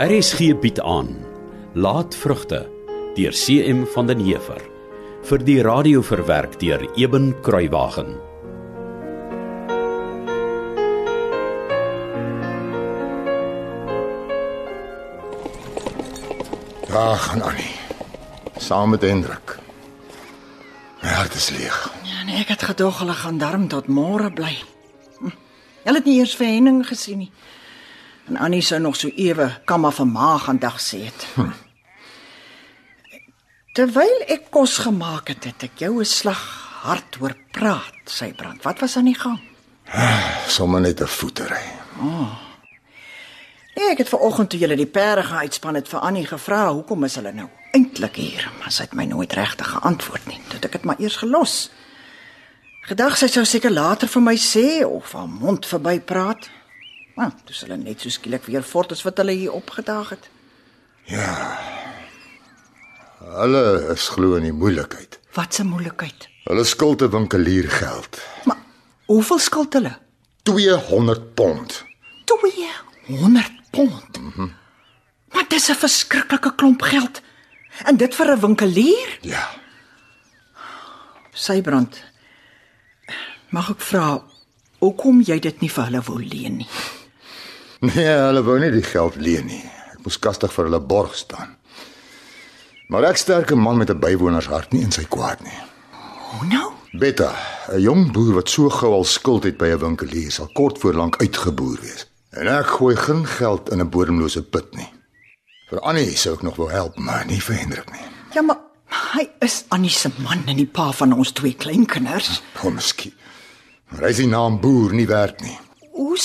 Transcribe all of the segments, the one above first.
RSG bied aan Laat vrugte deur CM van den Heever vir die radio verwerk deur Eben Kruiwagen. Daar gaan Annie. Saam met Hendrik. My hart is leeg. Ja, nee, ek het gedog hulle gaan darm tot môre bly. Hm. Hulle het nie eers vir Henning gesien nie. En Annie sou nog so ewe kamma van ma gaan dag sê het. Hm. Terwyl ek kos gemaak het, het ek jou 'n slag hard hoor praat, sy brand. Wat was aan die gang? Sommige net 'n voetery. Nee, ek het vanoggend toe julle die perde gaan uitspan het vir Annie gevra, hoekom is hulle nou eintlik hier? Maar sy het my nooit regtig geantwoord nie. Toe het ek dit maar eers gelos. Gedag sy sou seker later vir my sê of haar mond verby praat. Maar dis hulle net so skielik weer fort as wat hulle hier opgedaag het. Hulle is glo in die moeilikheid. Wat 'n moeilikheid. Hulle skuld 'n winkelier geld. Maar hoeveel skuld hulle? 200 pond. 200 pond. Mm -hmm. Maar dis 'n verskriklike klomp geld. En dit vir 'n winkelier? Ja. Sybrand. Mag ek vra hoekom jy dit nie vir hulle wou leen nie? Nee, hulle wou nie die geld leen nie. Ek moes kastig vir hulle borg staan. Maar ek sterke man met 'n bywonershart nie in sy kwaad nie. Hoe nou? Betta, 'n jong boer wat so gou al skuld het by 'n winkelier sal kort voor lank uitgeboer wees. En ek gooi geen geld in 'n bodemlose put nie. Vir Annie sou ek nog wou help, maar nie vir Hendrik nie. Ja, maar hy is Annie se man en die pa van ons twee kleinkinders. Kom miskien. Maar hy is die naam boer nie werd nie. Hoe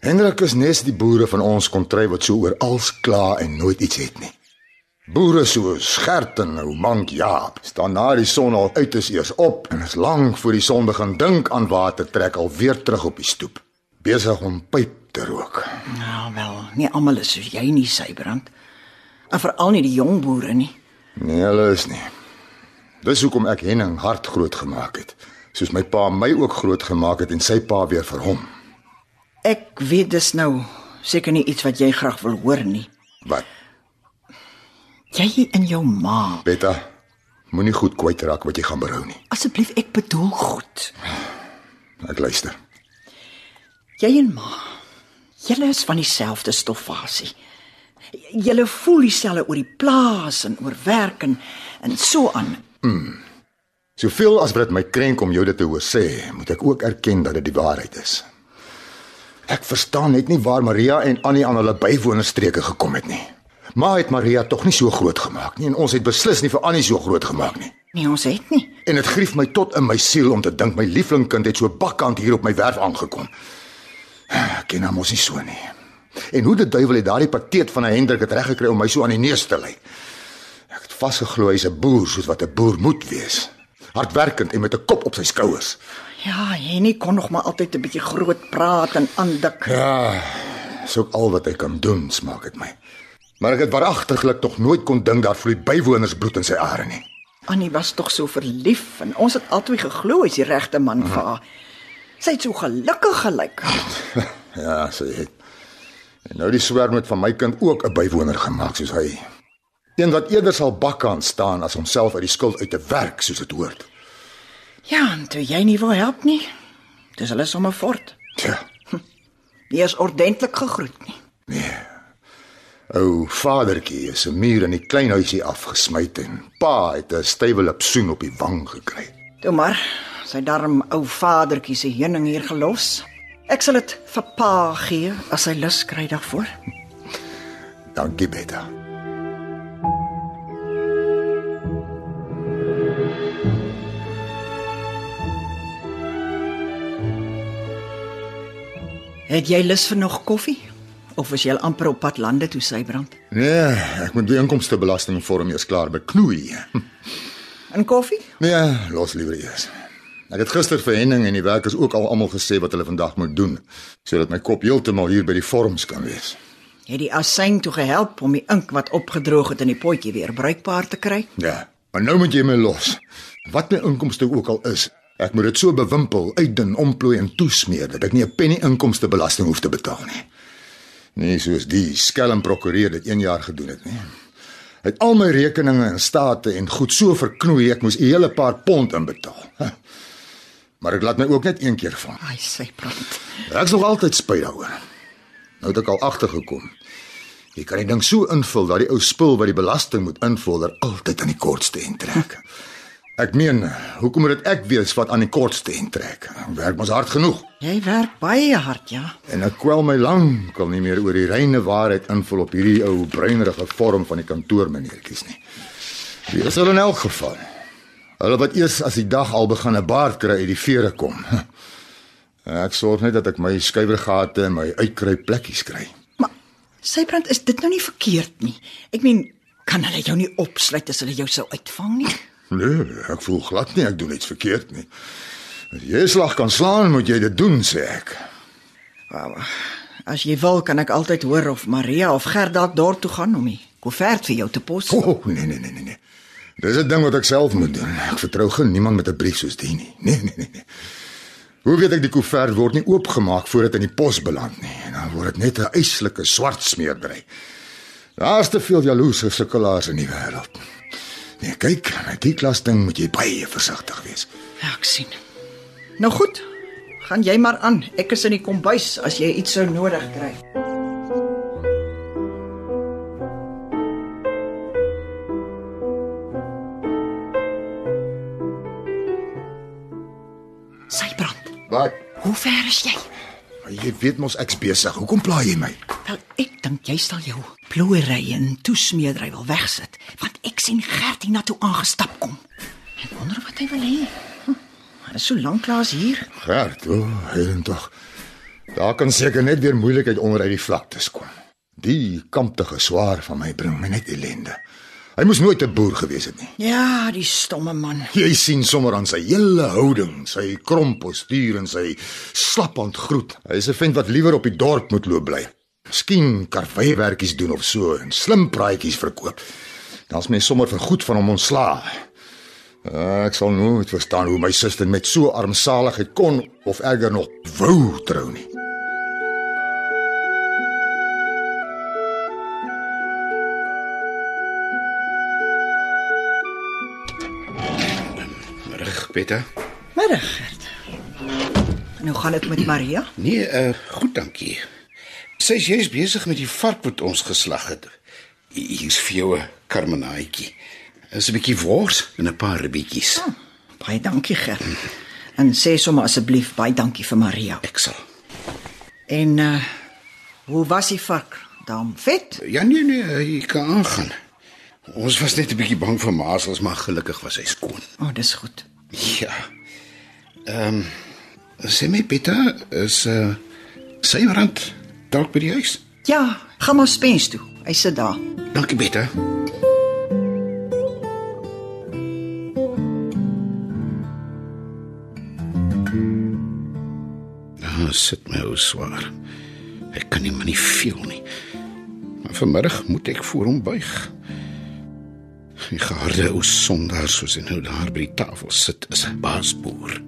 Hendrik is nes die boere van ons kontry wat so oor als kla en nooit iets het nie. Boere soos Gert en ou Mank Jaap staan na die son al uit is eers op en is lank voor die son begin dink aan water trek al weer terug op die stoep, besig om pyp te rook. Nou wel, nie almal is soos jy nie, Sybrand. En veral nie die jong boere nie. Nee, hulle is nie. Dis hoekom ek Henning hard groot gemaak het, soos my pa my ook groot gemaak het en sy pa weer vir hom. Ek weet dis nou seker nie iets wat jy graag wil hoor nie. Wat? Jy en jou ma. Betta, moenie goed kwytraak wat jy gaan berou nie. Asseblief, ek bedoel goed. Ek luister. Jy en ma. Julle is van dieselfde stoffasie. Julle voel dieselfde oor die plaas en oor werk en en so aan. Soveel as wat dit my krenk om jou dit te hoor sê, moet ek ook erken dat dit die waarheid is. Ek verstaan net nie waar Maria en Annie aan hulle bywonerstreke gekom het nie. Ma het Maria tog nie so groot gemaak nie en ons het beslis nie vir Annie so groot gemaak nie. Nee, ons het nie. En dit grief my tot in my siel om te dink my lieflingkind het so bakkant hier op my werf aangekom. Ek ken hom mos nie so nie. En hoe die duiwel het daardie pateet van 'n Hendrik het reggekry om my so aan die neus te lê. Ek het vasgeglo hy's 'n boer soos wat 'n boer moet wees. Hardwerkend en met 'n kop op sy skouers. Ja, Henny kon nog maar altyd 'n bietjie groot praat en aandik. Ja, dis ook al wat hy kan doen, smaak dit my. Maar ek het waaragtiglik tog nooit kon dink daar vloei bywonersbloed in sy are nie. Annie was tog so verlief en ons het altyd geglo hy's die regte man vir haar. Sy het so gelukkig gelyk. Ja, sy het. En nou die swerm het van my kind ook 'n bywoner gemaak soos hy. Een wat eerder sal bakkant staan as homself uit die skuld uit te werk soos dit hoort. Ja, en toe jy nie wil help nie, dis hulle sommer fort. Tja, Nie eens ordentlik gegroet nie. ou vadertjie is 'n muur in die klein huisie afgesmy en pa het 'n stywe soen op die wang gekry. Toe maar, sy darm ou vadertjie se heuning hier gelos. Ek sal dit vir pa gee as hy lus kry daarvoor. Dankie, Betta. Het jy lus vir nog koffie? Of is jy al amper op pad lande toe Sybrand? Nee, ek moet die inkomstebelasting vorm eers klaar beknoei. En koffie? Nee, los liewer eers. Ek het gister vir Henning en die werkers ook al almal gesê wat hulle vandag moet doen, sodat my kop heeltemal hier by die vorms kan wees. Het die asyn toe gehelp om die ink wat opgedroog het in die potjie weer bruikbaar te kry? Ja, maar nou moet jy my los. Wat my inkomste ook al is, ek moet dit so bewimpel, uitdun, omplooi en toesmeer dat ek nie 'n penny inkomstebelasting hoef te betaal nie. Nie soos die skelm prokureur dit 1 jaar gedoen het nie. Hy het al my rekeninge en state en goed so verknoei ek moes 'n hele paar pond inbetaal. Huh. Maar ek laat my ook net een keer vang. Ai, sy brand. Ek's nog altyd spyt daaroor. Nou het ek al agtergekom. Jy kan die ding so invul dat die ou spul wat die belasting moet invul er altyd aan die kortste end trek. Ek meen, hoekom moet dit ek wees wat aan die kortste end trek? Ek werk mos hard genoeg. Jy werk baie hard, ja. En ek kwel my lankal nie meer oor die reine waarheid invul op hierdie ou bruinerige vorm van die kantoormeneertjies nie. Wie is hulle in elk geval? Hulle wat eers as die dag al begin 'n baard kry uit die vere kom. Ek sorg net dat ek my skuiwergate en my uitkruip plekkies kry. Maar Sybrand, is dit nou nie verkeerd nie? Ek meen, kan hulle jou nie opsluit as hulle jou sou uitvang nie? Nee, ek voel glad nie ek doen iets verkeerd nie. As jy 'n slag kan slaan, moet jy dit doen, sê ek. Wel, as jy wil, kan ek altyd hoor of Maria of Gert dalk dorp toe gaan om die koevert vir jou te pos. O, oh, nee nee nee nee nee. Dis 'n ding wat ek self moet doen. Ek vertrou geen niemand met 'n brief soos die nie. Nee nee nee nee. Hoe weet ek die koevert word nie oopgemaak voor dit in die pos beland nie. En dan word dit net 'n eislike swart smeerdery. Daar's te veel jaloese sukkelaars in die wêreld. Nee, kyk, met die klas ding moet jy baie versigtig wees. Ja, ek sien. Nou goed. Gaan jy maar aan. Ek is in die kombuis as jy iets sou nodig kry. Sybrand, Wat? hoe ver is jy? Jy weet mos ek's besig. Hoekom pla jy my? Wel, ek dink jy sal jou ploeiery en toesmeedery wil wegsit, want ek sien Gert hier na toe aangestap kom. Ek wonder wat hy wil hê. Hm, Hy is so lank klaas hier. Gert, o, oh, helen tog. Daar kan seker net weer moeilikheid onder uit die vlaktes kom. Die kamptige swaar van my bring my net ellende. Hy moes nooit 'n boer gewees het nie. Ja, die stomme man. Jy sien sommer aan sy hele houding, sy krom postuur en sy slaphand groet. Hy is 'n vent wat liewer op die dorp moet loop bly. Miskien karweiwerkies doen of so en slim praatjies verkoop. Dan's mens sommer vir goed van hom ontslaa. Uh, ek sal nooit verstaan hoe my suster met so armsaligheid kon of erger nog wou trou nie. Reg, Peter. Middag, Gert. Nou gaan dit met Maria? Nee, uh goed, dankie. Sy is jy's besig met die vark wat ons geslag het. Hier's vir jou 'n karmenaatjie. Is 'n bietjie wors en 'n paar ribbietjies. Oh, baie dankie, Gert. En sê sommer asseblief baie dankie vir Maria. Ek sal. En uh hoe was die vark? Dan vet? Ja nee nee, jy kan aangaan. Ons was net 'n bietjie bang vir masels, maar gelukkig was hy skoon. O, oh, dis goed. Ja. Ehm um, sê my Peter, is uh sy rand dalk by die huis? Ja, gaan maar spens toe. Hy sit daar. Dankie Peter. Nou sit my ou swaar. Ek kan nie maar nie veel nie. Maar vanmiddag moet ek voor hom buig. Die geharde ou sondaar soos hy nou daar by die tafel sit is 'n baasboer.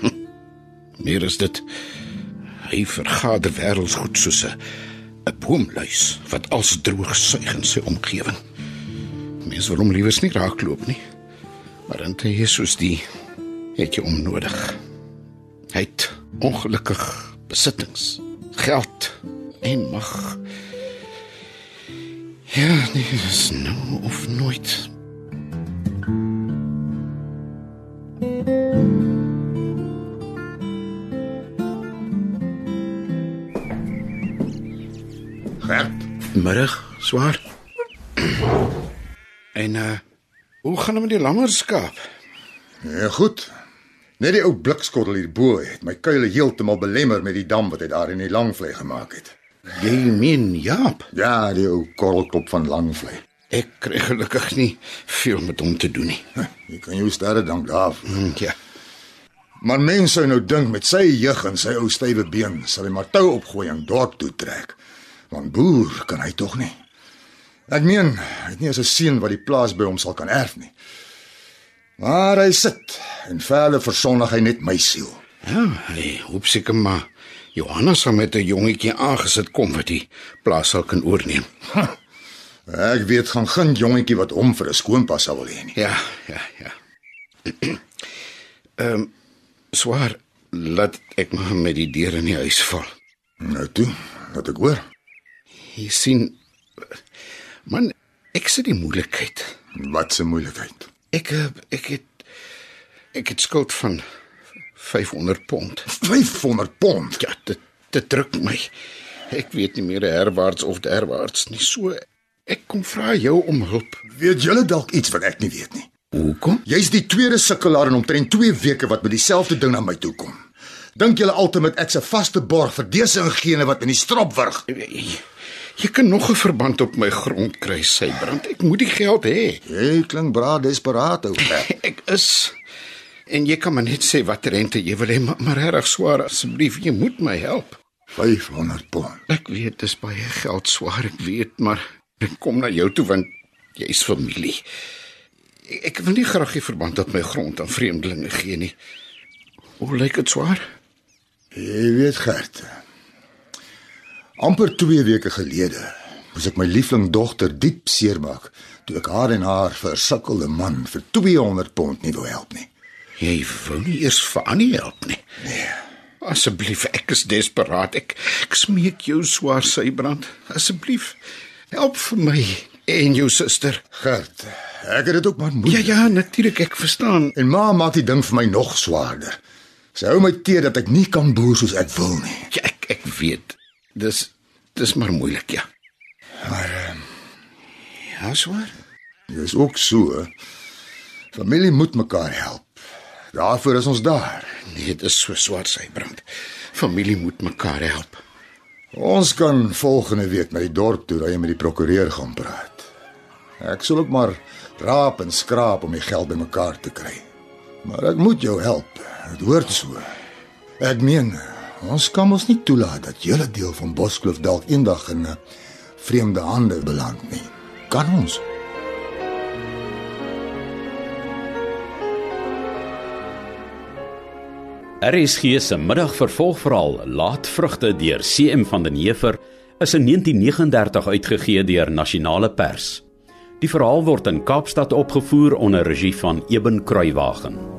Hm, meer is dit hy vergader wêreldsgoed soos 'n 'n boomluis wat als droog suig in sy omgewing. Mense wil hom liewers nie raakloop nie. Maar dan is soos die het jy hom nodig. Hy het ongelukkig besittings, geld en mag. Ja, nee, dis nou of nooit. Gert, Middag, swaar. En uh hoe gaan dit met die lammerskaap? ja goed. Net die ou blikskottel hierbo het my kuile heeltemal belemmer met die dam wat hy daar in die langvlei gemaak het. Jy meen Jaap? Ja, die ou korrelkop van langvlei. Ek kry gelukkig nie veel met hom te doen nie. Jy kan jou sterre dank daarvoor. Hm, Ja. Maar mense sou nou dink met sy jeug en sy ou stywe been sal hy maar tou opgooi en dorp toe trek. Want boer kan hy tog nie. Ek meen, hy het nie as 'n seun wat die plaas by hom sal kan erf nie. Maar hy sit en verder versondig hy net my siel. Ja, hy hoop seker maar Johanna sal met 'n jongetjie aangesit kom wat die plaas sal kan oorneem. Ek weet gaan geen jongetjie wat hom vir 'n skoonpas sal wil hê nie. Ja, ja, ja. Ehm um, swaar laat ek maar met die deur in die huis val. Nou toe, wat ek hoor. Jy sien man, ek sit die moeilikheid. Wat 'n moeilikheid. Ek eh, ek het ek het skuld van 500 pond. 500 pond. Ja, dit dit druk my. Ek weet nie meer herwaarts of derwaarts nie. So ek kom vra jou om hulp. Weet julle dalk iets wat ek nie weet nie? Hoekom? Jy's die tweede sukkelaar in omtrent 2 weke wat met dieselfde ding na my toe kom. Dink julle altyd ek se vaste borg vir dese ingene wat in die strop wurg? Jy, jy kan nog 'n verband op my grond kry, sy brand. Ek moet die geld hê. Jy klink bra desperaat ou. Ek is en jy kan maar net sê watter rente jy wil hê, maar, maar reg swaar asseblief, jy moet my help. 500 pond. Ek weet dis baie geld swaar, ek weet, maar ek kom na jou toe want jy's familie. Ek, wil nie graag die verband op my grond aan vreemdelinge gee nie. Hoe lyk dit swaar? Jy weet Gert. amper 2 weke gelede moes ek my liefling dogter diep seermaak toe ek haar en haar versukkelde man vir 200 pond nie wou help nie. Jy wou nie eers vir Annie help nie. Nee. Asseblief, ek is desperaat. Ek, ek smeek jou swaar sybrand. Asseblief, help vir my en jou suster. Gert, ek het dit ook maar Ja moeilik. ja, natuurlik, ek verstaan. En ma maak die ding vir my nog swaarder. Sy hou my teer dat ek nie kan boer soos ek wil nie. Ja, ek ek weet. Dis dis maar moeilik, ja. Maar uh, Ja, swaar. dis ook so. Familie moet mekaar help. Daarvoor is ons daar. Nee, dit is so swaar sybrand. Familie moet mekaar help. Ons kan volgende week na die dorp toe ry en met die prokureur gaan praat. Ek sal ook maar raap en skraap om die geld bymekaar te kry. Maar ek moet jou help. Dit hoort so. Ek meen, ons kan mos nie toelaat dat julle deel van Boskloof dalk eendag in 'n vreemde hande beland nie. Kan ons? RSG se middagvervolgverhaal Laatvrugte deur CM van den Heever is in 1939 uitgegee deur Nasionale Pers. Die verhaal word in Kaapstad opgevoer onder regie van Eben Kruiwagen.